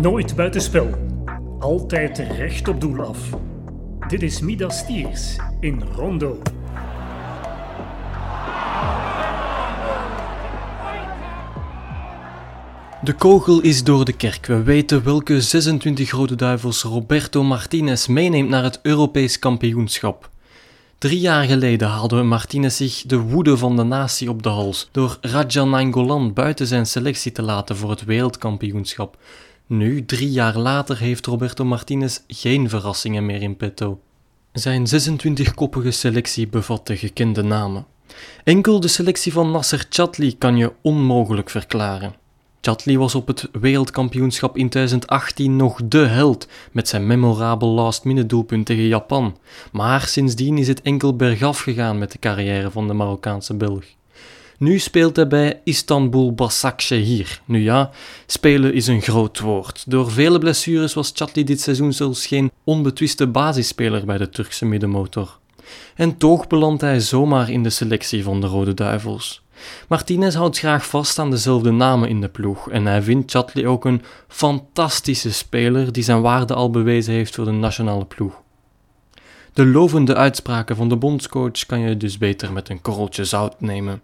Nooit buitenspel. Altijd recht op doel af. Dit is Mida Stiers in Rondo. De kogel is door de kerk. We weten welke 26 Rode Duivels Roberto Martinez meeneemt naar het Europees kampioenschap. Drie jaar geleden haalde Martinez zich de woede van de natie op de hals door Raja Nainggolan buiten zijn selectie te laten voor het wereldkampioenschap. Nu, drie jaar later, heeft Roberto Martinez geen verrassingen meer in petto. Zijn 26-koppige selectie bevat de gekende namen. Enkel de selectie van Nasser Chatli kan je onmogelijk verklaren. Chatli was op het wereldkampioenschap in 2018 nog de held met zijn memorabel last-minute doelpunt tegen Japan. Maar sindsdien is het enkel bergaf gegaan met de carrière van de Marokkaanse Belg. Nu speelt hij bij Istanbul Basaksehir. Nu ja, spelen is een groot woord. Door vele blessures was Chatli dit seizoen zelfs geen onbetwiste basisspeler bij de Turkse middenmotor. En toch belandt hij zomaar in de selectie van de Rode Duivels. Martinez houdt graag vast aan dezelfde namen in de ploeg en hij vindt Chatli ook een fantastische speler die zijn waarde al bewezen heeft voor de nationale ploeg. De lovende uitspraken van de bondscoach kan je dus beter met een korreltje zout nemen.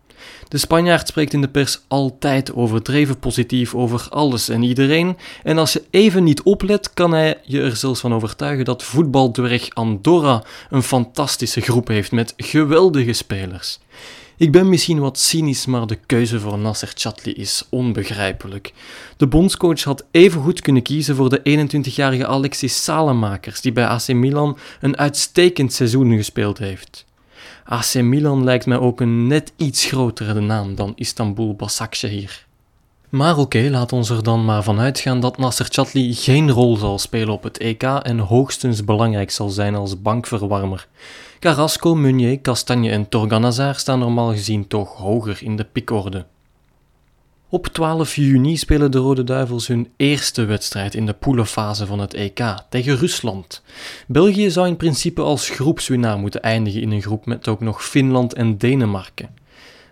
De Spanjaard spreekt in de pers altijd overdreven positief over alles en iedereen, en als je even niet oplet, kan hij je er zelfs van overtuigen dat voetbaldwerg Andorra een fantastische groep heeft met geweldige spelers. Ik ben misschien wat cynisch, maar de keuze voor Nasser Chatli is onbegrijpelijk. De bondscoach had even goed kunnen kiezen voor de 21-jarige Alexis Salemakers, die bij AC Milan een uitstekend seizoen gespeeld heeft. AC Milan lijkt mij ook een net iets grotere naam dan Istanbul Basaksehir. Maar oké, laat ons er dan maar van uitgaan dat Nasser Chatli geen rol zal spelen op het EK en hoogstens belangrijk zal zijn als bankverwarmer. Carrasco, Meunier, Castagne en Torganazar staan normaal gezien toch hoger in de pikorde. Op 12 juni spelen de Rode Duivels hun eerste wedstrijd in de poelenfase van het EK tegen Rusland. België zou in principe als groepswinnaar moeten eindigen in een groep met ook nog Finland en Denemarken.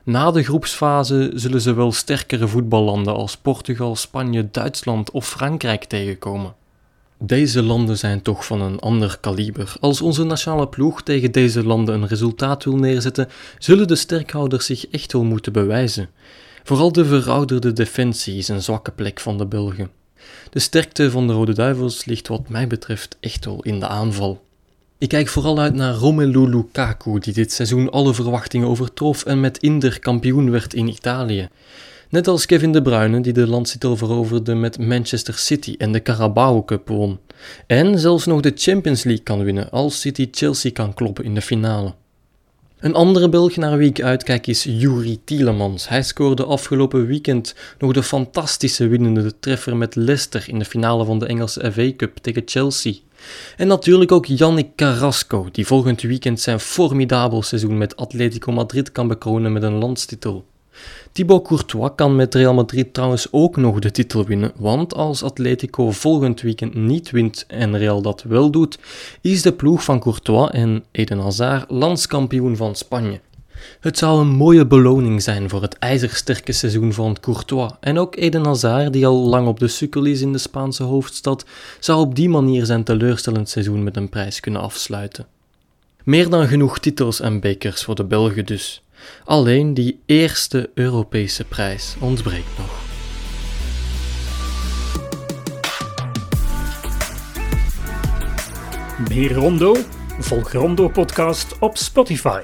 Na de groepsfase zullen ze wel sterkere voetballanden als Portugal, Spanje, Duitsland of Frankrijk tegenkomen. Deze landen zijn toch van een ander kaliber. Als onze nationale ploeg tegen deze landen een resultaat wil neerzetten, zullen de sterkhouders zich echt wel moeten bewijzen. Vooral de verouderde defensie is een zwakke plek van de Belgen. De sterkte van de Rode Duivels ligt wat mij betreft echt wel in de aanval. Ik kijk vooral uit naar Romelu Lukaku, die dit seizoen alle verwachtingen overtrof en met Inter kampioen werd in Italië. Net als Kevin De Bruyne, die de landstitel veroverde met Manchester City en de Carabao Cup won. En zelfs nog de Champions League kan winnen als City Chelsea kan kloppen in de finale. Een andere Belg naar wie ik uitkijk is Juri Tielemans. Hij scoorde afgelopen weekend nog de fantastische winnende treffer met Leicester in de finale van de Engelse FA Cup tegen Chelsea. En natuurlijk ook Yannick Carrasco, die volgend weekend zijn formidabel seizoen met Atletico Madrid kan bekronen met een landstitel. Thibaut Courtois kan met Real Madrid trouwens ook nog de titel winnen, want als Atletico volgend weekend niet wint en Real dat wel doet, is de ploeg van Courtois en Eden Hazard landskampioen van Spanje. Het zou een mooie beloning zijn voor het ijzersterke seizoen van Courtois. En ook Eden Hazard, die al lang op de sukkel is in de Spaanse hoofdstad, zou op die manier zijn teleurstellend seizoen met een prijs kunnen afsluiten. Meer dan genoeg titels en bekers voor de Belgen dus. Alleen die eerste Europese prijs ontbreekt nog. Meer Rondo? Volg Rondo Podcast op Spotify.